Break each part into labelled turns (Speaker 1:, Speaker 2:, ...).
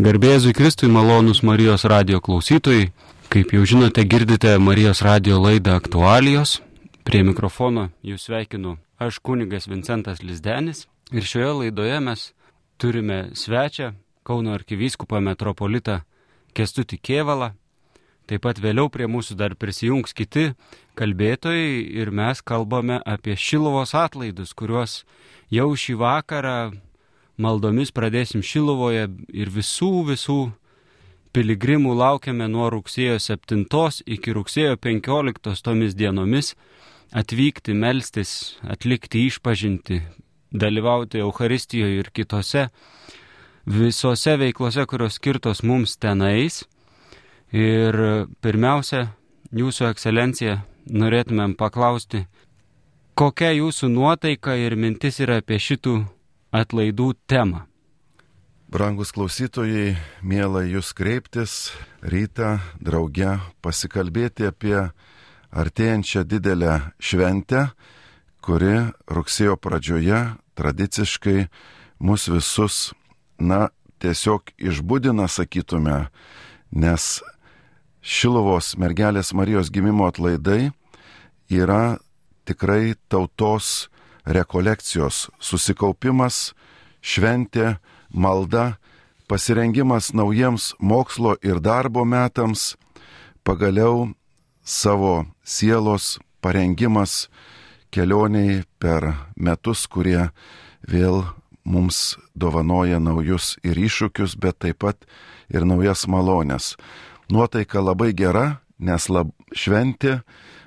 Speaker 1: Garbėzui Kristui malonus Marijos radio klausytojai. Kaip jau žinote, girdite Marijos radio laidą aktualijos. Prie mikrofono jūs sveikinu aš kunigas Vincentas Lizdenis. Ir šioje laidoje mes turime svečią Kauno arkivyskupą metropolitą Kestutį Kievalą. Taip pat vėliau prie mūsų dar prisijungs kiti kalbėtojai ir mes kalbame apie Šilovos atlaidus, kuriuos jau šį vakarą maldomis pradėsim Šilovoje ir visų visų piligrimų laukiame nuo rugsėjo 7 iki rugsėjo 15 tomis dienomis atvykti, melstis, atlikti išpažinti, dalyvauti Euharistijoje ir kitose visose veiklose, kurios skirtos mums tenais. Ir pirmiausia, jūsų ekscelencija, norėtumėm paklausti, kokia jūsų nuotaika ir mintis yra apie šitų atlaidų temą.
Speaker 2: Brangus klausytojai, mėla jūs kreiptis rytą drauge pasikalbėti apie artėjančią didelę šventę, kuri rugsėjo pradžioje tradiciškai mus visus, na, tiesiog išbūdina, sakytume, nes Šilovos mergelės Marijos gimimo atlaidai yra tikrai tautos rekolekcijos, susikaupimas, šventė, malda, pasirengimas naujiems mokslo ir darbo metams, pagaliau savo sielos parengimas kelioniai per metus, kurie vėl mums dovanoja naujus ir iššūkius, bet taip pat ir naujas malonės. Nuotaika labai gera, nes lab, šventė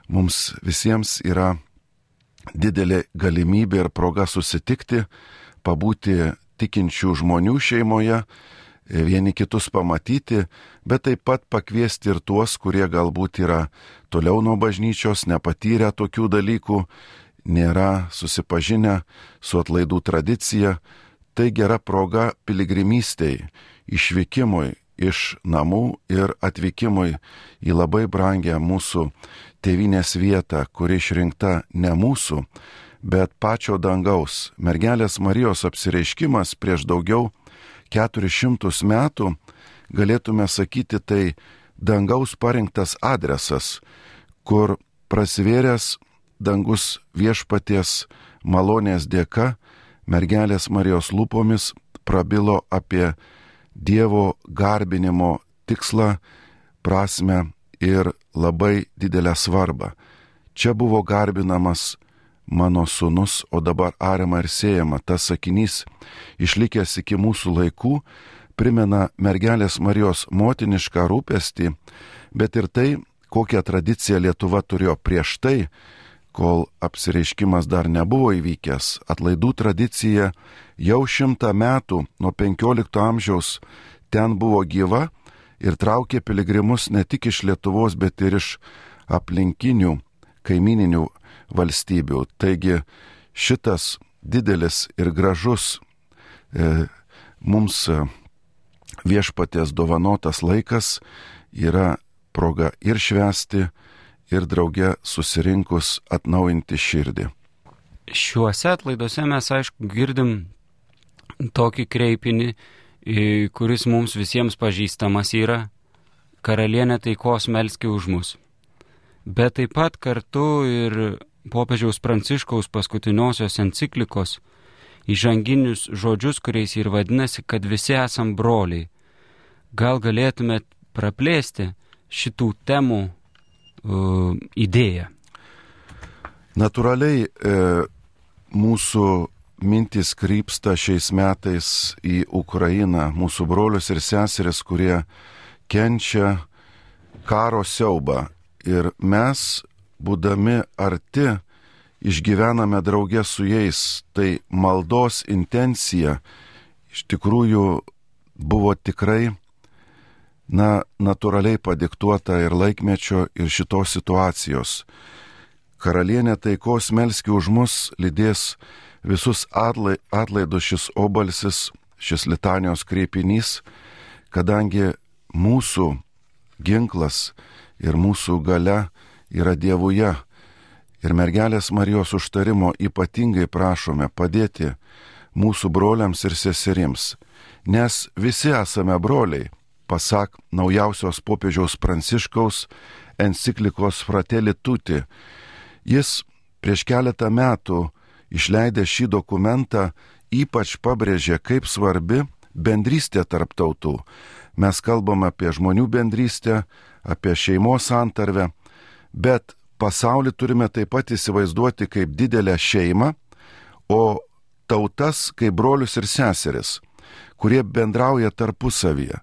Speaker 2: mums visiems yra didelė galimybė ir proga susitikti, pabūti tikinčių žmonių šeimoje, vieni kitus pamatyti, bet taip pat pakviesti ir tuos, kurie galbūt yra toliau nuo bažnyčios, nepatyrę tokių dalykų, nėra susipažinę su atlaidų tradicija. Tai gera proga piligrimystėj, išvykimui iš namų ir atvykimui į labai brangę mūsų tėvinės vietą, kuri išrinkta ne mūsų, bet pačio dangaus. Mergelės Marijos apsireiškimas prieš daugiau 400 metų, galėtume sakyti, tai dangaus parinktas adresas, kur prasivėręs dangus viešpaties malonės dėka mergelės Marijos lūpomis prabilo apie Dievo garbinimo tikslą, prasme ir labai didelę svarbą. Čia buvo garbinamas mano sunus, o dabar ariama ir siejama. Tas sakinys, išlikęs iki mūsų laikų, primena mergelės Marijos motinišką rūpestį, bet ir tai, kokią tradiciją Lietuva turėjo prieš tai, kol apsireiškimas dar nebuvo įvykęs. Atlaidų tradicija jau šimtą metų nuo 15 amžiaus ten buvo gyva ir traukė piligrimus ne tik iš Lietuvos, bet ir iš aplinkinių kaimininių valstybių. Taigi šitas didelis ir gražus e, mums e, viešpatės dovanotas laikas yra proga ir švesti, ir drauge susirinkus atnaujinti širdį.
Speaker 1: Šiuose atlaiduose mes aišku girdim tokį kreipinį, kuris mums visiems pažįstamas yra karalienė taikos melski už mus. Bet taip pat kartu ir popiežiaus pranciškaus paskutiniosios enciklikos įžanginius žodžius, kuriais ir vadinasi, kad visi esam broliai. Gal galėtumėt praplėsti šitų temų idėją?
Speaker 2: Naturaliai e, mūsų mintis krypsta šiais metais į Ukrainą, mūsų brolius ir seseris, kurie kenčia karo siaubą. Ir mes, būdami arti, išgyvename draugę su jais. Tai maldos intencija iš tikrųjų buvo tikrai na, natūraliai padiktuota ir laikmečio, ir šitos situacijos. Karalienė taikos melski už mus lydės visus atlai, atlaidus šis obalsis, šis litanijos kreipinys, kadangi mūsų ginklas ir mūsų gale yra Dievuje. Ir mergelės Marijos užtarimo ypatingai prašome padėti mūsų broliams ir seserims nes visi esame broliai, pasak naujausios popiežiaus Pranciškaus enciklikos Fratelli Tuti. Jis prieš keletą metų išleidęs šį dokumentą ypač pabrėžė, kaip svarbi bendrystė tarp tautų. Mes kalbam apie žmonių bendrystę, apie šeimos santarvę, bet pasaulį turime taip pat įsivaizduoti kaip didelę šeimą, o tautas kaip brolius ir seseris, kurie bendrauja tarpusavyje.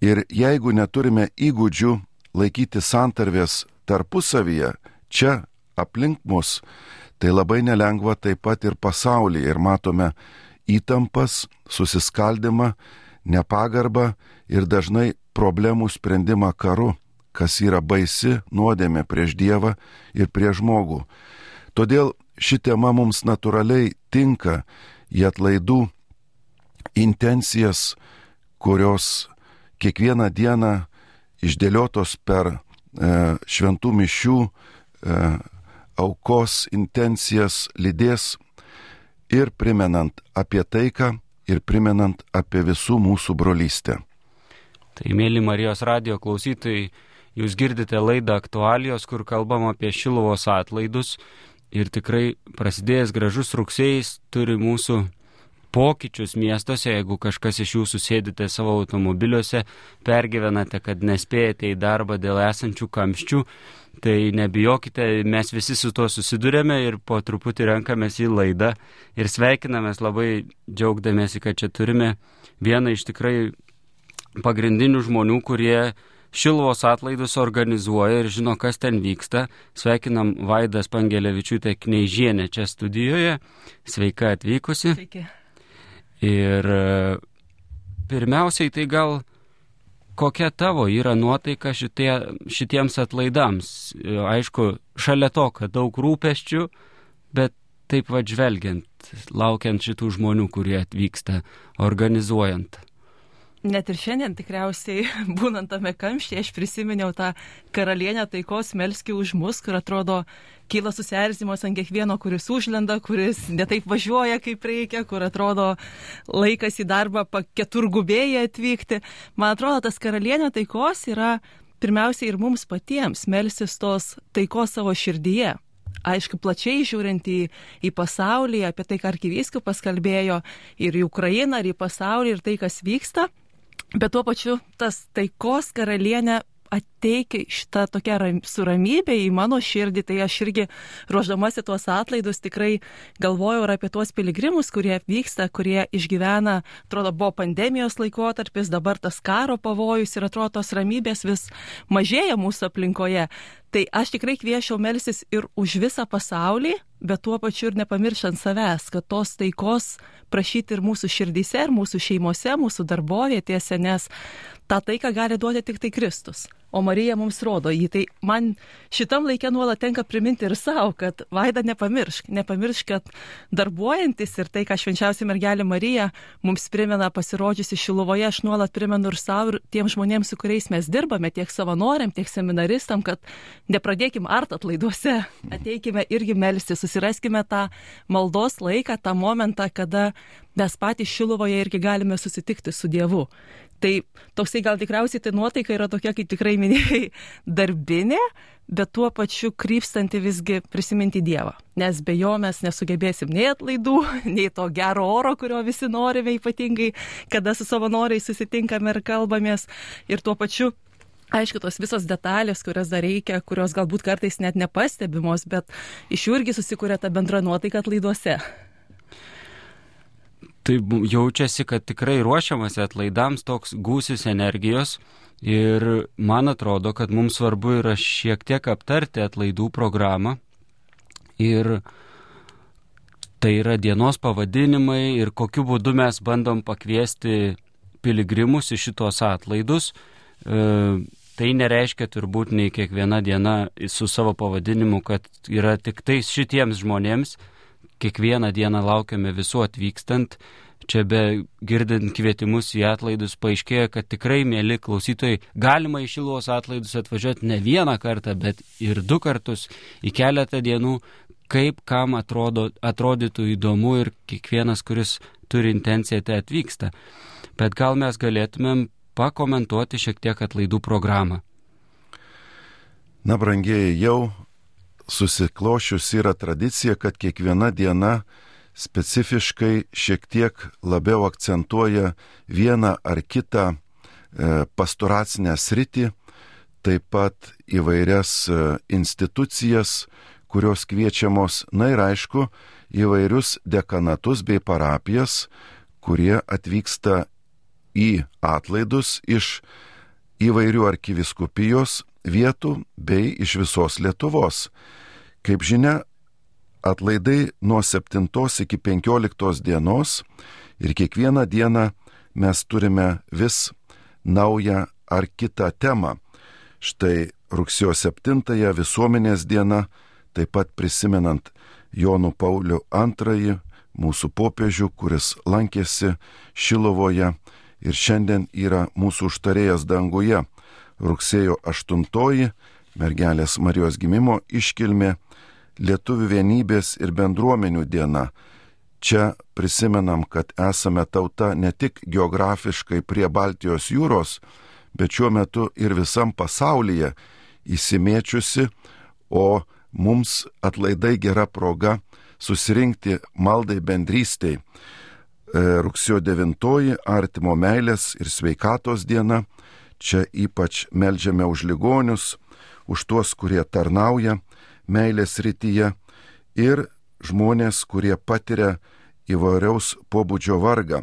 Speaker 2: Ir jeigu neturime įgūdžių laikyti santarvės tarpusavyje, čia aplink mus, tai labai nelengva taip pat ir pasaulyje ir matome įtampas, susiskaldimą, nepagarbą ir dažnai problemų sprendimą karu, kas yra baisi nuodėmė prieš Dievą ir prieš žmogų. Todėl ši tema mums natūraliai tinka į atlaidų intencijas, kurios kiekvieną dieną išdėliotos per e, šventų mišių e, aukos intencijas lydės ir primenant apie taiką, ir primenant apie visų mūsų brolystę.
Speaker 1: Tai, mėly Marijos radio klausytojai, jūs girdite laidą aktualijos, kur kalbam apie Šilovos atlaidus ir tikrai prasidėjęs gražus rugsėjas turi mūsų pokyčius miestuose, jeigu kažkas iš jūsų sėdite savo automobiliuose, pergyvenate, kad nespėjate į darbą dėl esančių kamščių, tai nebijokite, mes visi su tuo susidurėme ir po truputį renkamės į laidą ir sveikinamės labai džiaugdamėsi, kad čia turime vieną iš tikrai pagrindinių žmonių, kurie Šilvos atlaidus organizuoja ir žino, kas ten vyksta. Sveikinam Vaidas Pangelevičiūtė Kneižienė čia studijoje. Sveika atvykusi.
Speaker 3: Sveiki.
Speaker 1: Ir e, pirmiausiai tai gal kokia tavo yra nuotaika šitie, šitiems atlaidams. E, aišku, šalia to, kad daug rūpeščių, bet taip va žvelgiant, laukiant šitų žmonių, kurie atvyksta, organizuojant.
Speaker 3: Net ir šiandien tikriausiai, būnant tame kamštyje, aš prisiminiau tą karalienę taikos melskį už mus, kur atrodo kyla susierzimas ant kiekvieno, kuris užlenda, kuris netaip važiuoja kaip reikia, kur atrodo laikas į darbą keturgubėjai atvykti. Man atrodo, tas karalienė taikos yra pirmiausia ir mums patiems melsis tos taikos savo širdyje. Aišku, plačiai žiūrint į, į pasaulį, apie tai, ką arkivyskupas kalbėjo, ir į Ukrainą, ir į pasaulį, ir tai, kas vyksta, bet tuo pačiu tas taikos karalienė ateik šitą tokią ram, suramybę į mano širdį, tai aš irgi ruoždamasi tuos atlaidus tikrai galvojau ir apie tuos piligrimus, kurie vyksta, kurie išgyvena, atrodo, buvo pandemijos laikotarpis, dabar tas karo pavojus ir atrodo tos ramybės vis mažėja mūsų aplinkoje. Tai aš tikrai kviečiau melsis ir už visą pasaulį, bet tuo pačiu ir nepamirštant savęs, kad tos taikos prašyti ir mūsų širdyse, ir mūsų šeimose, mūsų darbovietėse, nes tą taiką gali duoti tik tai Kristus. O Marija mums rodo jį. Tai man šitam laikė nuolat tenka priminti ir savo, kad vaida nepamiršk. Nepamiršk, kad darbuojantis ir tai, ką švenčiausia mergelė Marija mums primena pasirodžiusi Šiluvoje, aš nuolat primenu ir savo, ir tiem žmonėms, su kuriais mes dirbame, tiek savanoriam, tiek seminaristam, kad nepradėkim art atlaiduose, ateikime irgi melsti, susiraskime tą maldos laiką, tą momentą, kada mes patys Šiluvoje irgi galime susitikti su Dievu. Tai toksai gal tikriausiai tai nuotaika yra tokia, kaip tikrai minėjai, darbinė, bet tuo pačiu krypstanti visgi prisiminti Dievą. Nes be jo mes nesugebėsim nei atlaidų, nei to gero oro, kurio visi norime ypatingai, kada su savanoriai susitinkame ir kalbamės. Ir tuo pačiu Aišku, tos visos detalės, kurias dar reikia, kurios galbūt kartais net nepastebimos, bet iš jų irgi susikūrė ta bendra nuotaika atlaiduose.
Speaker 1: Tai jaučiasi, kad tikrai ruošiamasi atlaidams toks gūsis energijos. Ir man atrodo, kad mums svarbu yra šiek tiek aptarti atlaidų programą. Ir tai yra dienos pavadinimai ir kokiu būdu mes bandom pakviesti piligrimus į šitos atlaidus. E, tai nereiškia turbūt nei kiekviena diena su savo pavadinimu, kad yra tik tais šitiems žmonėms, kiekvieną dieną laukiame visų atvykstant. Čia be girdint kvietimus į atlaidus paaiškėjo, kad tikrai, mėly klausytojai, galima į šilos atlaidus atvažiuoti ne vieną kartą, bet ir du kartus į keletą dienų, kaip kam atrodo, atrodytų įdomu ir kiekvienas, kuris turi intenciją, tai atvyksta. bet gal mes galėtumėm pakomentuoti šiek tiek atlaidų programą.
Speaker 2: Na, brangieji, jau susiklošius yra tradicija, kad kiekviena diena specifiškai šiek tiek labiau akcentuoja vieną ar kitą e, pastoracinę sritį, taip pat įvairias e, institucijas, kurios kviečiamos, na ir aišku, įvairius dekanatus bei parapijas, kurie atvyksta į atlaidus iš įvairių arkiviskupijos vietų bei iš visos Lietuvos. Kaip žinia, atlaidai nuo 7 iki 15 dienos ir kiekvieną dieną mes turime vis naują ar kitą temą. Štai rugsėjo 7 visuomenės diena, taip pat prisimenant Jonų Paulių II, mūsų popiežių, kuris lankėsi Šilovoje ir šiandien yra mūsų užtarėjas danguje. Rugsėjo 8 mergelės Marijos gimimo iškilmė Lietuvių vienybės ir bendruomenių diena. Čia prisimenam, kad esame tauta ne tik geografiškai prie Baltijos jūros, bet šiuo metu ir visam pasaulyje įsimiečiusi, o mums atlaidai gera proga susirinkti maldai bendrystėj. E, rugsėjo 9 artimo meilės ir sveikatos diena. Čia ypač melžiame už ligonius, už tuos, kurie tarnauja meilės rytyje ir žmonės, kurie patiria įvairiaus pobūdžio vargą.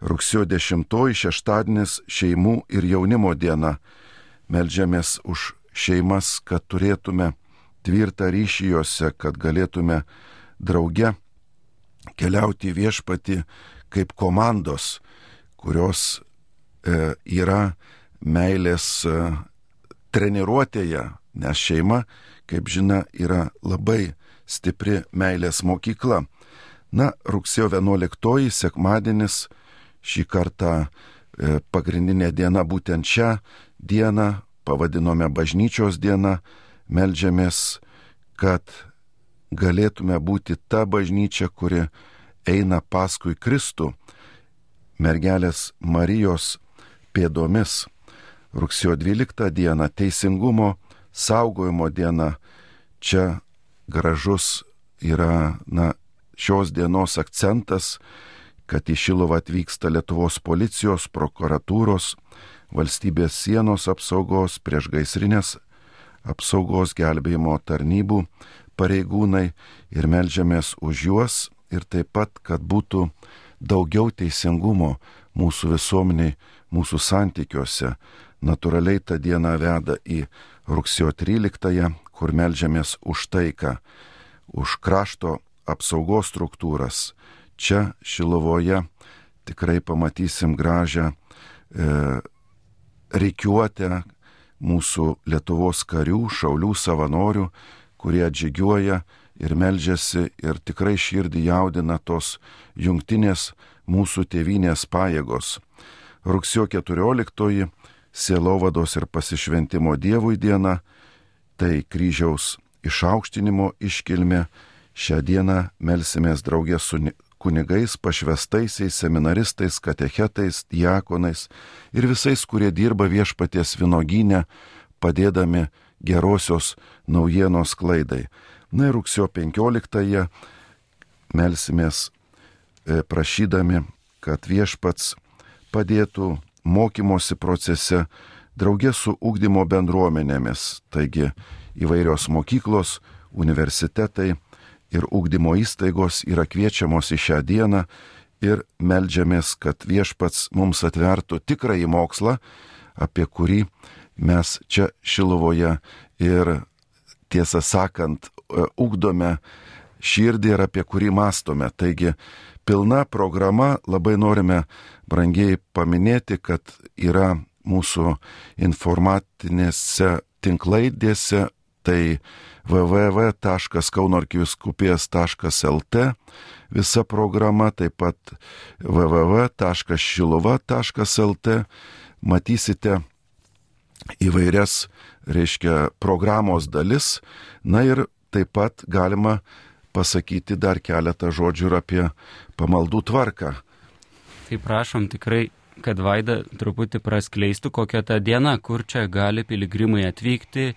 Speaker 2: Rugsėjo 10 šeštadienis šeimų ir jaunimo diena. Meldžiamės už šeimas, kad turėtume tvirtą ryšį juose, kad galėtume drauge keliauti viešpati kaip komandos, kurios e, yra meilės e, treniruotėje, nes šeima, kaip žinia, yra labai stipri meilės mokykla. Na, rugsėjo 11 sekmadienis šį kartą e, pagrindinė diena būtent šią dieną pavadinome bažnyčios diena, melžiamės, kad galėtume būti ta bažnyčia, kuri eina paskui Kristų, mergelės Marijos pėdomis. Rugsėjo 12 diena - teisingumo saugojimo diena. Čia gražus yra na, šios dienos akcentas, kad į Šiluvą atvyksta Lietuvos policijos, prokuratūros, valstybės sienos apsaugos, priešgaisrinės apsaugos gelbėjimo tarnybų pareigūnai ir melžiamės už juos ir taip pat, kad būtų daugiau teisingumo mūsų visuomeniai, mūsų santykiuose. Naturaliai tą dieną veda į rugsėjo 13, kur melžiamės už taiką, už krašto apsaugos struktūras. Čia Šilovoje tikrai pamatysim gražią e, reikiuotę mūsų Lietuvos karių, šaulių, savanorių, kurie atžygiuoja ir melžiasi ir tikrai širdį jaudina tos jungtinės mūsų tėvinės pajėgos. Rugsėjo 14 sielovados ir pasišventimo Dievui diena, tai kryžiaus išaukštinimo iškilmė. Šią dieną melsimės draugės su kunigais, pašvestaisiais, seminaristais, katechetais, diakonais ir visais, kurie dirba viešpaties vinogynę, padėdami gerosios naujienos klaidai. Na ir rugsėjo 15-ąją melsimės e, prašydami, kad viešpats padėtų mokymosi procese draugė su ugdymo bendruomenėmis, taigi įvairios mokyklos, universitetai, ir ugdymo įstaigos yra kviečiamos į šią dieną ir melžiamės, kad viešpats mums atvertų tikrąjį mokslą, apie kurį mes čia Šilovoje ir tiesą sakant, e, ugdome širdį ir apie kurį mastome. Taigi pilna programa, labai norime brangiai paminėti, kad yra mūsų informatinėse tinklaidėse, tai www.kaunorkiviskupijas.lt visa programa, taip pat www.šilova.lt matysite įvairias, reiškia, programos dalis. Na ir taip pat galima pasakyti dar keletą žodžių ir apie pamaldų tvarką.
Speaker 1: Tai prašom tikrai kad Vaida truputį praskleistų, kokia ta diena, kur čia gali piligrimai atvykti,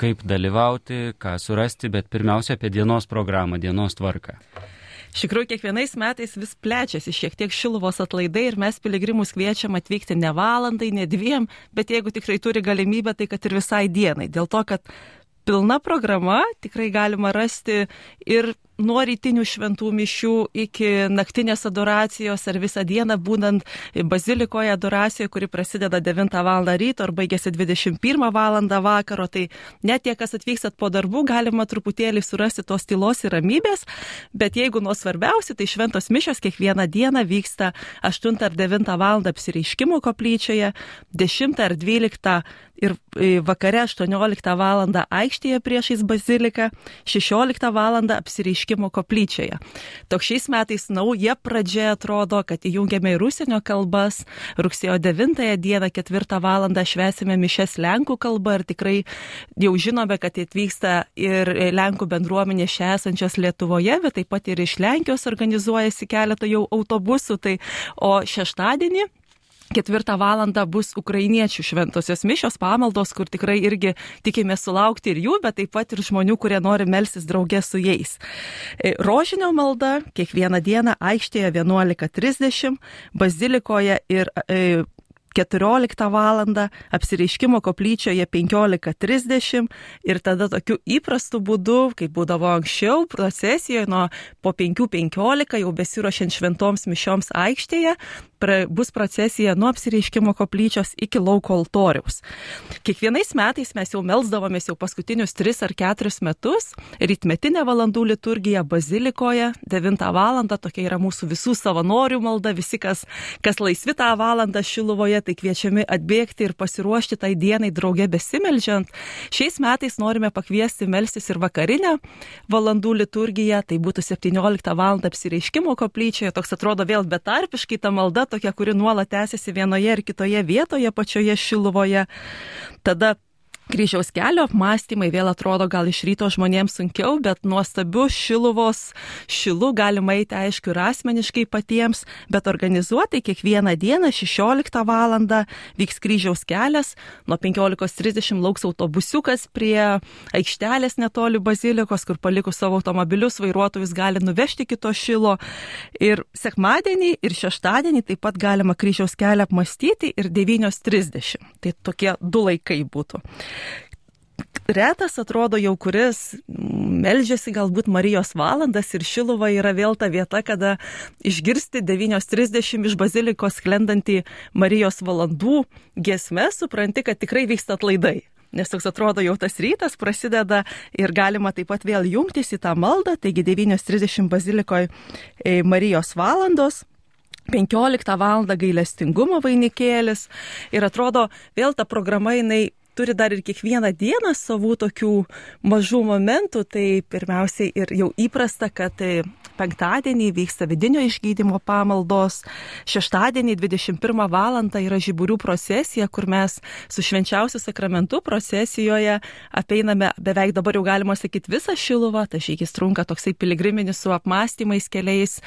Speaker 1: kaip dalyvauti, ką surasti, bet pirmiausia apie dienos programą, dienos tvarką.
Speaker 3: Iš tikrųjų, kiekvienais metais vis plečiasi šiek tiek šiluvos atlaidai ir mes piligrimus kviečiam atvykti ne valandai, ne dviem, bet jeigu tikrai turi galimybę, tai kad ir visai dienai. Dėl to, kad pilna programa tikrai galima rasti ir nuo rytinių šventų mišių iki naktinės adoracijos ar visą dieną būnant bazilikoje adoracijoje, kuri prasideda 9 val. ryto ar baigėsi 21 val. vakaro. Tai net tie, kas atvykstat po darbų, galima truputėlį surasti tos tylos ir ramybės, bet jeigu nuo svarbiausia, tai šventos mišios kiekvieną dieną vyksta 8 ar 9 val. apsireiškimo koplyčioje, 10 ar 12 ir e, vakare 18 val. aikštėje priešais baziliką, 16 val. apsireiškimo apreiškimo koplyčioje. Toks šiais metais nauja pradžia atrodo, kad įjungiame ir užsienio kalbas. Rugsėjo 9 dieną 4 val. švesime mišes Lenkų kalbą ir tikrai jau žinome, kad atvyksta ir Lenkų bendruomenė čia esančios Lietuvoje, bet taip pat ir iš Lenkijos organizuojasi keletą jau autobusų. Tai, o šeštadienį Ketvirtą valandą bus ukrainiečių šventosios mišios pamaldos, kur tikrai irgi tikime sulaukti ir jų, bet taip pat ir žmonių, kurie nori melsis draugė su jais. E, rožinio malda kiekvieną dieną aikštėje 11.30, bazilikoje ir e, 14 val. apsireiškimo koplyčioje 15.30 ir tada tokiu įprastu būdu, kaip būdavo anksčiau, procesijoje nuo po 5.15 jau besiuošiant šventoms mišioms aikštėje, pra, bus procesija nuo apsireiškimo koplyčios iki lauko altoriaus. Kiekvienais metais mes jau melzdavomės jau paskutinius 3 ar 4 metus, rytmetinė valandų liturgija bazilikoje, 9 val. tokia yra mūsų visų savanorių malda, visi, kas, kas laisvi tą valandą šiluvoje, tai kviečiami atbėgti ir pasiruošti tai dienai drauge besimeldžiant. Šiais metais norime pakviesti melstis ir vakarinę valandų liturgiją, tai būtų 17 val. apsireiškimo koplyčioje, toks atrodo vėl betarpiškai ta malda tokia, kuri nuolat tęsiasi vienoje ir kitoje vietoje pačioje Šiluvoje. Tada kryžiaus kelio apmąstymai vėl atrodo gal iš ryto žmonėms sunkiau, bet nuostabiu šiluvos šilu galima eiti aišku ir asmeniškai patiems, bet organizuotai kiekvieną dieną 16 val. vyks kryžiaus kelias, nuo 15.30 lauks autobusiukas prie aikštelės netoli bazilikos, kur palikus savo automobilius vairuotojus gali nuvežti kito šilo. Ir sekmadienį ir šeštadienį taip pat galima kryžiaus kelią apmastyti ir 9.30. Tai tokie du laikai būtų retas atrodo jau, kuris melžiasi galbūt Marijos valandas ir Šiluva yra vėl ta vieta, kada išgirsti 9.30 iš bazilikos sklendantį Marijos valandų gesmę, supranti, kad tikrai vyksta atlaidai. Nes toks atrodo jau tas rytas prasideda ir galima taip pat vėl jungtis į tą maldą, taigi 9.30 bazilikoje Marijos valandos. 15 val. gailestingumo vainikėlis ir atrodo vėl ta programa jinai turi dar ir kiekvieną dieną savų tokių mažų momentų, tai pirmiausiai ir jau įprasta, kad tai penktadienį vyksta vidinio išgydymo pamaldos, šeštadienį 21 val. yra žiburių procesija, kur mes su švenčiausiu sakramentu procesijoje apeiname beveik dabar jau galima sakyti visą šiluvą, tas žygis trunka toksai piligriminis su apmąstymais keliais,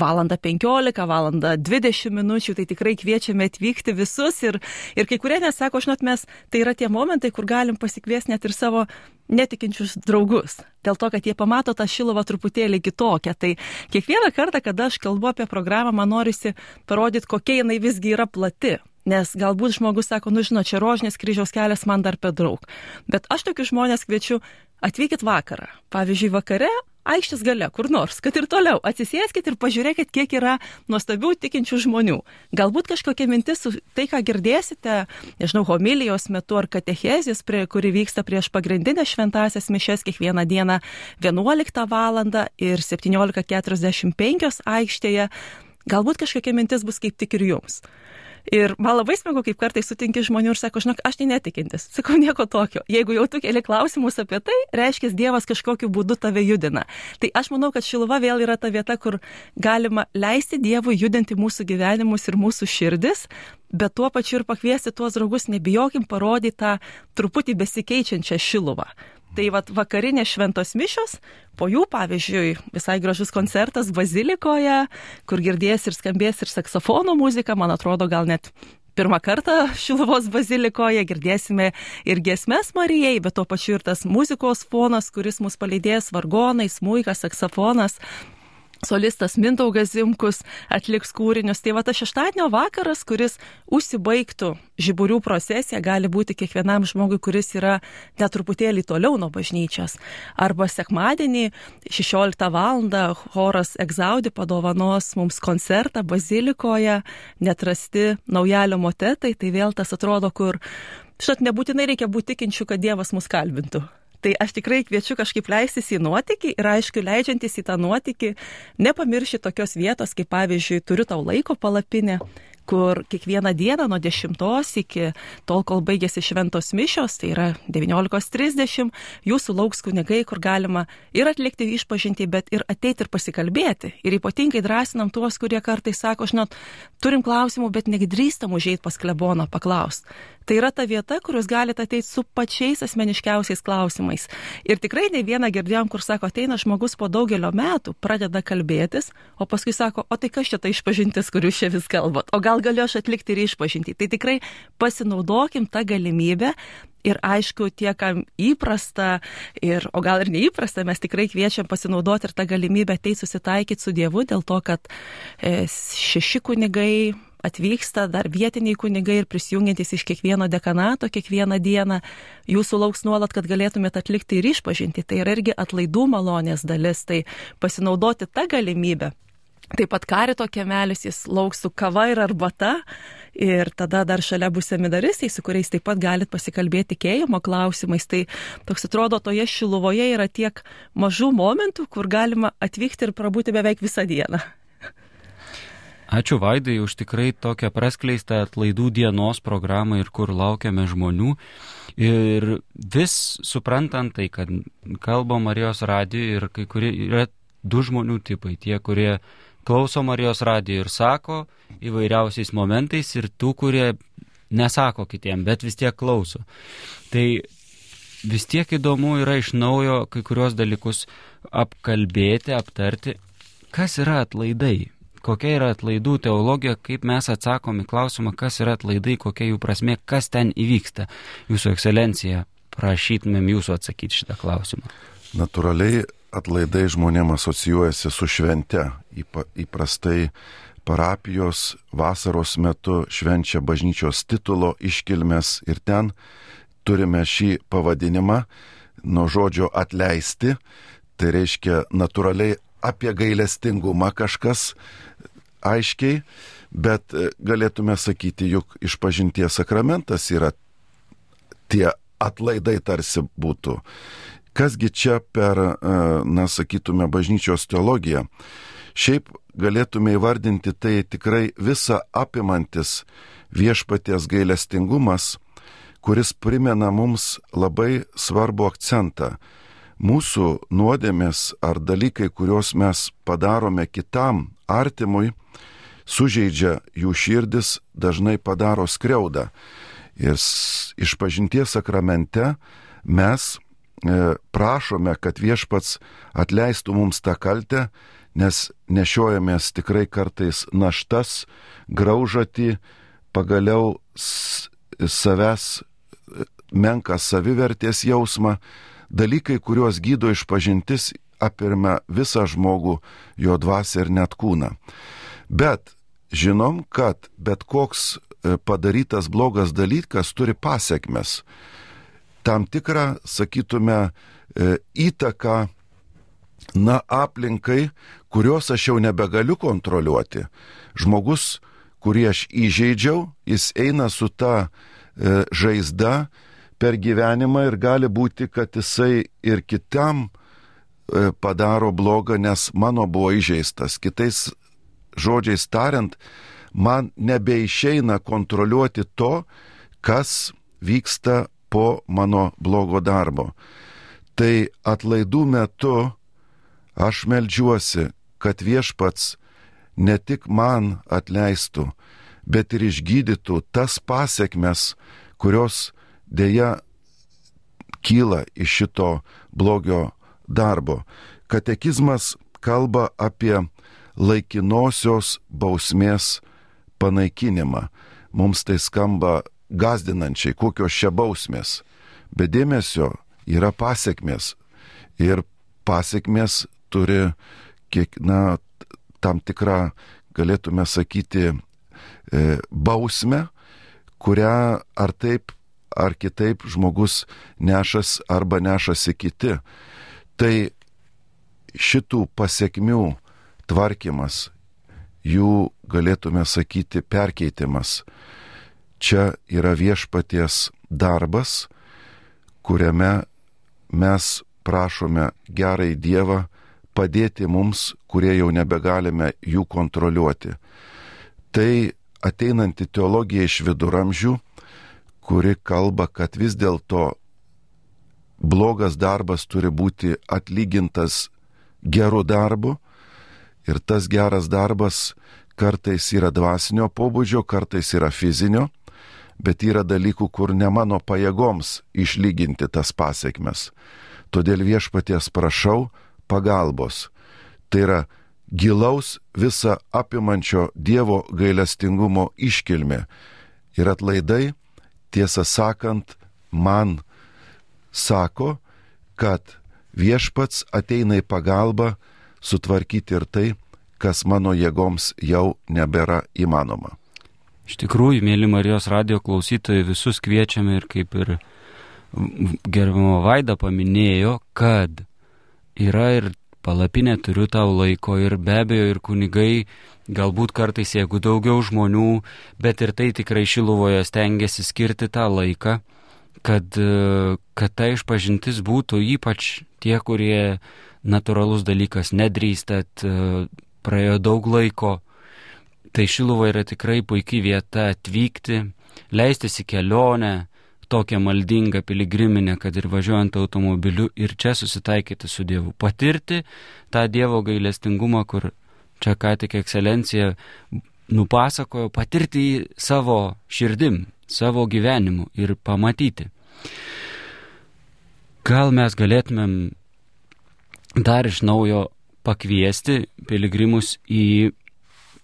Speaker 3: valandą 15, valandą 20 minučių, tai tikrai kviečiame atvykti visus ir, ir kai kurie nesako, žinot, mes tai yra tie momentai, kur galim pasikviesti net ir savo netikinčius draugus. Dėl to, kad jie pamato tą šiluvą truputėlį kitokią. Tai kiekvieną kartą, kada aš kalbu apie programą, man norisi parodyti, kokia jinai visgi yra plati. Nes galbūt žmogus sako, nu žinot, čia rožinės kryžiaus kelias man dar per daug. Bet aš tokius žmonės kviečiu, atvykit vakarą. Pavyzdžiui, vakare aikštės gale, kur nors, kad ir toliau atsisėskit ir pažiūrėkit, kiek yra nuostabių tikinčių žmonių. Galbūt kažkokia mintis, tai ką girdėsite, nežinau, homilijos metu ar katechezijos, prie, kuri vyksta prieš pagrindinę šventasias mišes kiekvieną dieną 11 val. ir 17.45 aikštėje, galbūt kažkokia mintis bus kaip tik ir jums. Ir man labai smagu, kaip kartais sutinki žmonių ir sako, žinok, aš tai netikintis. Sakau, nieko tokio. Jeigu jau tu keli klausimus apie tai, reiškia, Dievas kažkokiu būdu tave judina. Tai aš manau, kad Šiluva vėl yra ta vieta, kur galima leisti Dievui judinti mūsų gyvenimus ir mūsų širdis, bet tuo pačiu ir pakviesti tuos draugus, nebijokim parodyti tą truputį besikeičiančią Šiluvą. Tai vat vakarinės šventos mišios, po jų, pavyzdžiui, visai gražus koncertas Bazilikoje, kur girdės ir skambės ir saksofono muzika, man atrodo, gal net pirmą kartą Šiluvos bazilikoje girdėsime ir gesmes Marijai, bet tuo pačiu ir tas muzikos fonas, kuris mus palydės vargonai, smūkas, saksofonas solistas Mintaugas Zimkus atliks kūrinius. Tai va tas šeštadienio vakaras, kuris užsibaigtų žiburių procesija, gali būti kiekvienam žmogui, kuris yra netruputėlį toliau nuo bažnyčios. Arba sekmadienį 16 val. choras Egzaudi padovanos mums koncertą bazilikoje, netrasti naujalio motetai, tai vėl tas atrodo, kur, šat nebūtinai reikia būti tikinčių, kad Dievas mus kalbintų. Tai aš tikrai kviečiu kažkaip leistis į nuotykį ir aišku, leidžiantis į tą nuotykį, nepamiršti tokios vietos, kaip pavyzdžiui, turiu tau laiko palapinę, kur kiekvieną dieną nuo 10 iki tol, kol baigėsi šventos mišios, tai yra 19.30, jūsų lauks kunigai, kur galima ir atlikti išpažinti, bet ir ateiti ir pasikalbėti. Ir ypatingai drąsinam tuos, kurie kartais sako, žinot, turim klausimų, bet negidrįstam užėjti pas kleboną paklausti. Tai yra ta vieta, kur jūs galite ateiti su pačiais asmeniškiausiais klausimais. Ir tikrai ne vieną girdėjom, kur sako, ateina žmogus po daugelio metų, pradeda kalbėtis, o paskui sako, o tai kas čia ta išpažintis, kur jūs čia vis kalbat, o gal galiu aš atlikti ir išpažinti. Tai tikrai pasinaudokim tą galimybę Ir aišku, tie, kam įprasta, ir, o gal ir neįprasta, mes tikrai kviečiam pasinaudoti ir tą galimybę ateiti susitaikyti su Dievu, dėl to, kad e, šeši kunigai atvyksta dar vietiniai kunigai ir prisijungiantys iš kiekvieno dekanato kiekvieną dieną. Jūsų lauks nuolat, kad galėtumėte atlikti ir išpažinti. Tai yra irgi atlaidų malonės dalis. Tai pasinaudoti tą galimybę. Taip pat karito kemelis, jis lauks su kava ir arbata. Ir tada dar šalia bus seminaristai, su kuriais taip pat galit pasikalbėti tikėjimo klausimais. Tai toks atrodo, toje šiluvoje yra tiek mažų momentų, kur galima atvykti ir prabūti beveik visą dieną.
Speaker 1: Ačiū Vaidai už tikrai tokią praskleistą atlaidų dienos programą ir kur laukiame žmonių. Ir vis suprantant tai, kad kalba Marijos radijui ir kai kurie yra du žmonių tipai. Tie, kurie klauso Marijos radijo ir sako įvairiausiais momentais ir tų, kurie nesako kitiem, bet vis tiek klauso. Tai vis tiek įdomu yra iš naujo kai kurios dalykus apkalbėti, aptarti, kas yra atlaidai kokia yra atlaidų teologija, kaip mes atsakom į klausimą, kas yra atlaidai, kokia jų prasme, kas ten įvyksta. Jūsų ekscelencija, prašytumėm jūsų atsakyti šitą klausimą.
Speaker 2: Naturaliai atlaidai žmonėms asocijuojasi su švente. Įprastai parapijos vasaros metu švenčia bažnyčios titulo iškilmes ir ten turime šį pavadinimą nuo žodžio atleisti. Tai reiškia natūraliai apie gailestingumą kažkas aiškiai, bet e, galėtume sakyti, juk išpažinties sakramentas yra tie atlaidai tarsi būtų. Kasgi čia per, e, na, sakytume, bažnyčios teologiją. Šiaip galėtume įvardinti tai tikrai visą apimantis viešpaties gailestingumas, kuris primena mums labai svarbu akcentą. Mūsų nuodėmės ar dalykai, kuriuos mes padarome kitam artimui, sužeidžia jų širdis, dažnai padaro skriaudą. Ir išpažinties sakramente mes prašome, kad viešpats atleistų mums tą kaltę, nes nešiojamės tikrai kartais naštas, graužatį, pagaliau savęs e, menką savivertės jausmą, dalykai, kuriuos gydo išpažintis, apirma visą žmogų, jo dvasę ir net kūną. Bet žinom, kad bet koks e, padarytas blogas dalykas turi pasiekmes. Tam tikrą, sakytume, e, įtaką, na, aplinkai, kurios aš jau nebegaliu kontroliuoti. Žmogus, kurį aš įžeidžiau, jis eina su ta e, žaizda per gyvenimą ir gali būti, kad jisai ir kitam e, padaro blogą, nes mano buvo įžeistas. Kitais žodžiais tariant, man nebeišeina kontroliuoti to, kas vyksta po mano blogo darbo. Tai atlaidų metu aš melžiuosi, kad viešpats ne tik man atleistų, bet ir išgydytų tas pasiekmes, kurios dėja kyla iš šito blogio darbo. Katekizmas kalba apie laikinosios bausmės panaikinimą. Mums tai skamba gazdinančiai, kokios čia bausmės. Be dėmesio yra pasiekmes. Ir pasiekmes turi kiek, na, tam tikrą, galėtume sakyti, e, bausmę, kurią ar taip, ar kitaip žmogus nešas arba nešasi kiti. Tai šitų pasiekmių tvarkymas, jų galėtume sakyti perkeitimas, čia yra viešpaties darbas, kuriame mes prašome gerai Dievą padėti mums, kurie jau nebegalime jų kontroliuoti. Tai ateinanti teologija iš viduramžių, kuri kalba, kad vis dėlto blogas darbas turi būti atlygintas geru darbu ir tas geras darbas kartais yra dvasinio pobūdžio, kartais yra fizinio, bet yra dalykų, kur ne mano pajėgoms išlyginti tas pasiekmes. Todėl viešpaties prašau pagalbos. Tai yra gilaus visą apimančio Dievo gailestingumo iškilmė. Ir atlaidai, tiesą sakant, man sako, kad viešpats ateina į pagalbą sutvarkyti ir tai, kas mano jėgoms jau nebėra įmanoma.
Speaker 1: Iš tikrųjų, mėly Marijos radio klausytojai, visus kviečiame ir kaip ir gerbimo Vaida paminėjo, kad yra ir palapinė turiu tau laiko ir be abejo ir kunigai, galbūt kartais jeigu daugiau žmonių, bet ir tai tikrai šiluvoje stengiasi skirti tą laiką, kad, kad ta išpažintis būtų ypač tie, kurie natūralus dalykas nedrįstat, praėjo daug laiko Tai Šiluva yra tikrai puikiai vieta atvykti, leistis į kelionę, tokią maldingą piligriminę, kad ir važiuojant automobiliu ir čia susitaikyti su Dievu. Patirti tą Dievo gailestingumą, kur čia ką tik ekscelencija nupasakojo, patirti jį savo širdim, savo gyvenimu ir pamatyti. Gal mes galėtumėm dar iš naujo pakviesti piligrimus į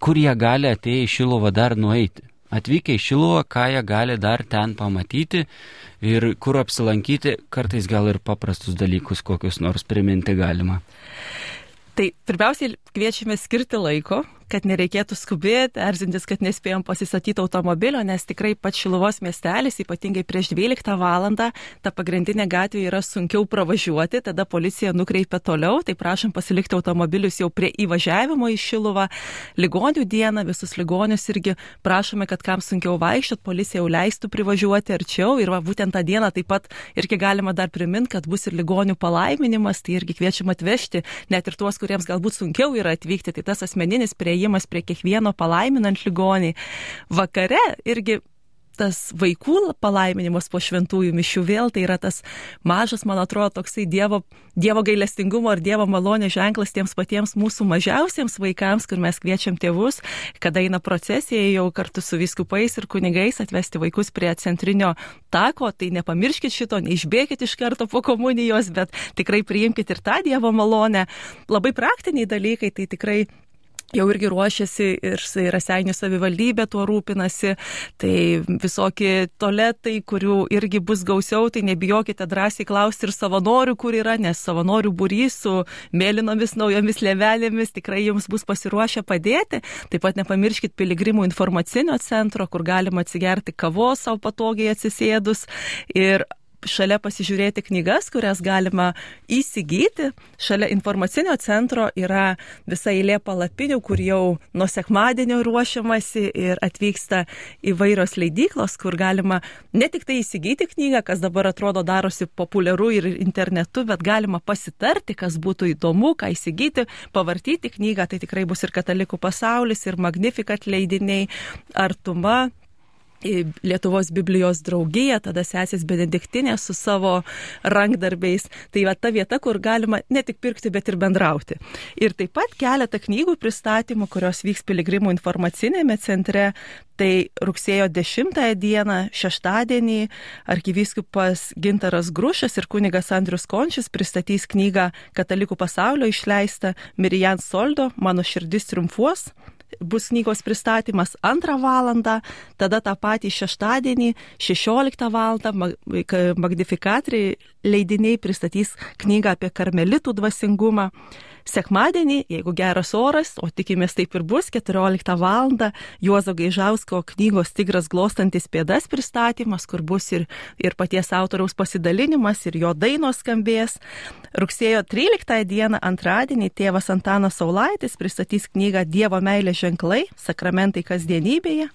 Speaker 1: kur jie gali atėję į Šiluvą dar nueiti. Atvykę į Šiluvą, ką jie gali dar ten pamatyti ir kur apsilankyti, kartais gal ir paprastus dalykus kokius nors priminti galima.
Speaker 3: Tai pirmiausiai kviečiame skirti laiko, kad nereikėtų skubėti, erzintis, kad nespėjom pasistatyti automobilio, nes tikrai pats Šiluvos miestelis, ypatingai prieš 12 valandą, ta pagrindinė gatvė yra sunkiau pravažiuoti, tada policija nukreipia toliau, tai prašom pasilikti automobilius jau prie įvažiavimo į Šiluvą. Ligonių dieną visus ligonius irgi prašome, kad kam sunkiau vaikščiot, policija jau leistų privažiuoti arčiau ir va, būtent tą dieną taip pat irgi galima dar priminti, kad bus ir ligonių palaiminimas, tai irgi kviečiam atvežti net ir tuos, kuriems galbūt sunkiau yra atvykti, tai tas asmeninis prieimas prie kiekvieno palaiminant ligonį. Vakare irgi tas vaikų palaiminimas po šventųjų mišių vėl tai yra tas mažas, man atrodo, toksai Dievo, dievo gailestingumo ar Dievo malonės ženklas tiems patiems mūsų mažiausiems vaikams, kur mes kviečiam tėvus, kada eina procesija jau kartu su viskupais ir kunigais atvesti vaikus prie centrinio tako, tai nepamirškit šito, neišbėkit iš karto po komunijos, bet tikrai priimkite ir tą Dievo malonę. Labai praktiniai dalykai, tai tikrai jau irgi ruošiasi ir Raseinių savivaldybė tuo rūpinasi, tai visokie toletai, kurių irgi bus gausiau, tai nebijokite drąsiai klausti ir savanorių, kur yra, nes savanorių būrys su mėlynomis naujomis levelėmis tikrai jums bus pasiruošę padėti. Taip pat nepamirškit piligrimų informacinio centro, kur galima atsigerti kavos savo patogiai atsisėdus ir šalia pasižiūrėti knygas, kurias galima įsigyti. Šalia informacinio centro yra visa eilė palapinių, kur jau nuo sekmadienio ruošiamasi ir atvyksta įvairios leidyklos, kur galima ne tik tai įsigyti knygą, kas dabar atrodo darosi populiaru ir internetu, bet galima pasitarti, kas būtų įdomu, ką įsigyti, pavartyti knygą. Tai tikrai bus ir katalikų pasaulis, ir Magnificat leidiniai, Artuma, Lietuvos Biblijos draugija, tada sesės Benediktinė su savo rankdarbiais. Tai va ta vieta, kur galima ne tik pirkti, bet ir bendrauti. Ir taip pat keletą knygų pristatymų, kurios vyks piligrimų informacinėme centre. Tai rugsėjo 10 dieną, šeštadienį, arkivyskupas Gintaras Grušas ir kunigas Andrius Končius pristatys knygą Katalikų pasaulio išleistą Mirijan Soldo Mano širdis triumfuos bus knygos pristatymas antrą valandą, tada tą patį šeštadienį 16 valandą Magnifikatrai leidiniai pristatys knygą apie karmelitų dvasingumą. Sekmadienį, jeigu geras oras, o tikimės taip ir bus, 14 val. Juozo Gaižausko knygos Tigras glostantis pėdas pristatymas, kur bus ir, ir paties autoriaus pasidalinimas, ir jo dainos skambės. Rugsėjo 13 dieną, antradienį, tėvas Antanas Saulaitis pristatys knygą Dievo meilės ženklai - sakramentai kasdienybėje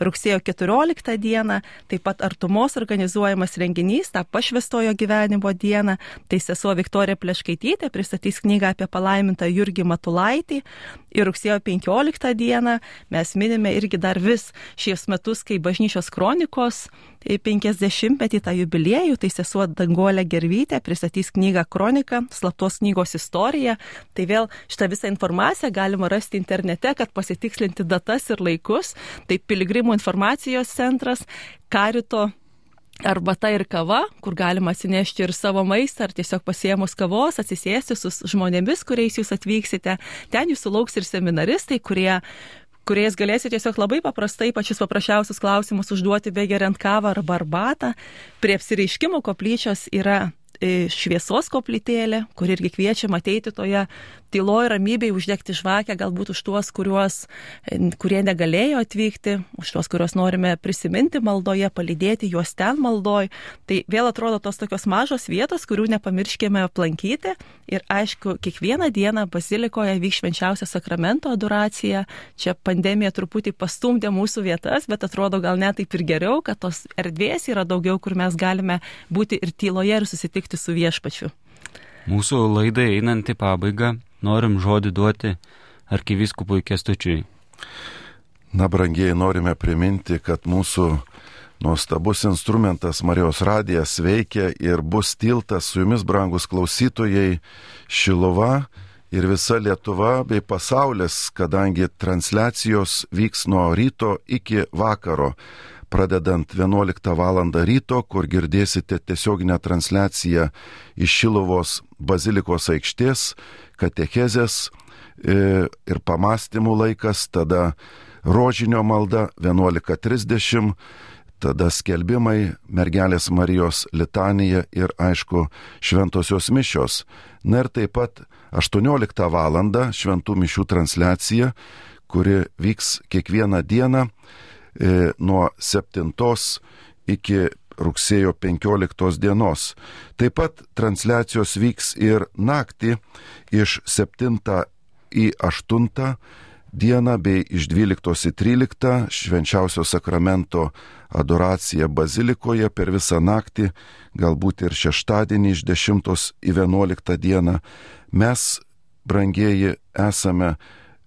Speaker 3: rugsėjo 14 dieną, taip pat artumos organizuojamas renginys, tą pašvestojo gyvenimo dieną, tai sesuo Viktorija Pleškaitytė pristatys knygą apie palaimintą Jurgį Matulaitį ir rugsėjo 15 dieną mes minime irgi dar vis šios metus, kai bažnyčios kronikos 50-metį tą jubiliejų, tai sesuo Dangolė Gervytė pristatys knygą Kronika, slaptos knygos istorija. Tai vėl šitą visą informaciją galima rasti internete, kad pasitikslinti datas ir laikus. Tai piligrimų informacijos centras, karito arbata ir kava, kur galima atsinešti ir savo maistą, ar tiesiog pasiemus kavos, atsisėsti su žmonėmis, kuriais jūs atvyksite. Ten jūsų lauks ir seminaristai, kurie kuriais galėsite tiesiog labai paprastai pačius paprasčiausius klausimus užduoti be geriant kavą arba arbatą. Prie apsireiškimo koplyčios yra e, šviesos koplytėlė, kur irgi kviečiam ateiti toje tyloje ramybėje uždegti žvakę, galbūt už tuos, kuriuos, kurie negalėjo atvykti, už tuos, kuriuos norime prisiminti maldoje, palydėti juos ten maldoj. Tai vėl atrodo tos tokios mažos vietos, kurių nepamirškime aplankyti. Ir aišku, kiekvieną dieną bazilikoje vyks švenčiausia sakramento adoracija. Čia pandemija truputį pastumdė mūsų vietas, bet atrodo gal net taip ir geriau, kad tos erdvės yra daugiau, kur mes galime būti ir tyloje ir susitikti su viešpačiu.
Speaker 1: Mūsų laidai einant į pabaigą, norim žodį duoti arkiviskupui Kestučiui.
Speaker 2: Na, brangiai, norime priminti, kad mūsų nuostabus instrumentas Marijos radijas veikia ir bus tiltas su jumis, brangus klausytojai, Šilova ir visa Lietuva bei pasaulis, kadangi transliacijos vyks nuo ryto iki vakaro pradedant 11 val. ryto, kur girdėsite tiesioginę transliaciją iš Šilovos bazilikos aikštės, katechezės e, ir pamastymų laikas, tada rožinio malda 11.30, tada skelbimai, mergelės Marijos litanija ir aišku šventosios mišios. Na ir taip pat 18 val. šventų mišių transliacija, kuri vyks kiekvieną dieną nuo 7 iki rugsėjo 15 dienos. Taip pat transliacijos vyks ir naktį iš 7 į 8 dieną bei iš 12 į 13 švenčiausio sakramento adoracija bazilikoje per visą naktį, galbūt ir šeštadienį iš 10 į 11 dieną. Mes, brangieji, esame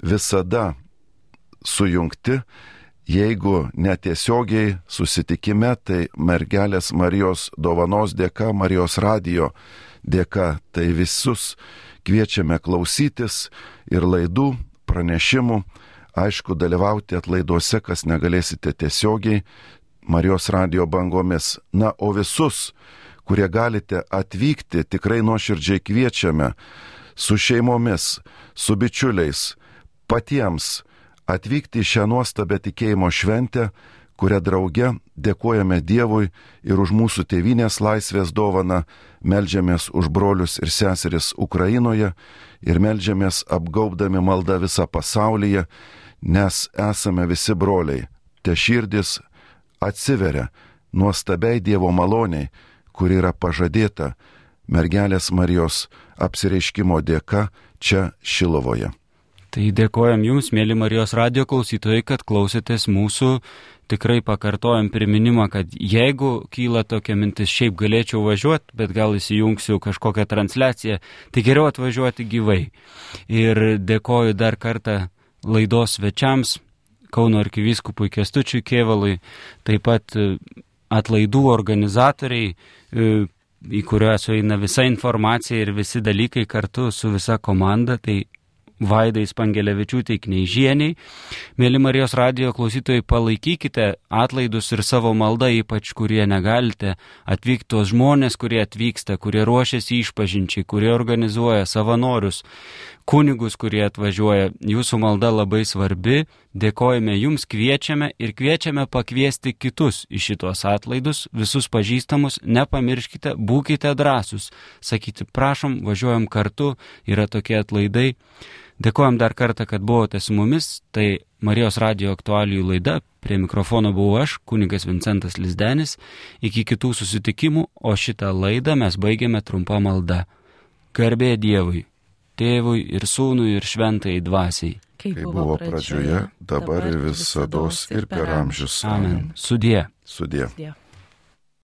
Speaker 2: visada sujungti jeigu netiesiogiai susitikime, tai mergelės Marijos dovanos dėka, Marijos radijo dėka, tai visus kviečiame klausytis ir laidų, pranešimų, aišku, dalyvauti atlaiduose, kas negalėsite tiesiogiai Marijos radijo bangomis. Na, o visus, kurie galite atvykti, tikrai nuoširdžiai kviečiame su šeimomis, su bičiuliais, patiems atvykti į šią nuostabę tikėjimo šventę, kurią drauge dėkojame Dievui ir už mūsų tėvinės laisvės dovaną, melžiamės už brolius ir seseris Ukrainoje ir melžiamės apgaubdami maldą visą pasaulyje, nes esame visi broliai. Te širdis atsiveria nuostabiai Dievo maloniai, kuri yra pažadėta mergelės Marijos apsireiškimo dėka čia Šilovoje.
Speaker 1: Tai dėkojam Jums, mėly Marijos radio klausytojai, kad klausėtės mūsų. Tikrai pakartojam priminimą, kad jeigu kyla tokia mintis, šiaip galėčiau važiuoti, bet gal įsijungsiu kažkokią transliaciją, tai geriau atvažiuoti gyvai. Ir dėkoju dar kartą laidos svečiams, Kauno arkivyskupui Kestučiui Kievalui, taip pat e, atlaidų organizatoriai, e, į kuriuos eina visa informacija ir visi dalykai kartu su visa komanda, tai Vaidai Spangelevičiūtei Kneižieniai. Mėly Marijos radio klausytojai, palaikykite atlaidus ir savo maldą, ypač kurie negalite atvykti tos žmonės, kurie atvyksta, kurie ruošiasi išpažinčiai, kurie organizuoja savanorius, kunigus, kurie atvažiuoja. Jūsų malda labai svarbi. Dėkojame jums, kviečiame ir kviečiame pakviesti kitus į šitos atlaidus, visus pažįstamus, nepamirškite, būkite drąsus. Sakyti, prašom, važiuojam kartu, yra tokie atlaidai. Dėkojom dar kartą, kad buvote su mumis. Tai Marijos radio aktualijų laida. Prie mikrofono buvau aš, kunigas Vincentas Lizdenis. Iki kitų susitikimų, o šitą laidą mes baigėme trumpą maldą. Garbė Dievui, Tėvui ir Sūnui ir Šventai Dvasiai.
Speaker 2: Kaip buvo pradžioje, dabar ir visada ir per amžius.
Speaker 1: Amen. Sudie.
Speaker 2: Sudie.
Speaker 3: Sudie.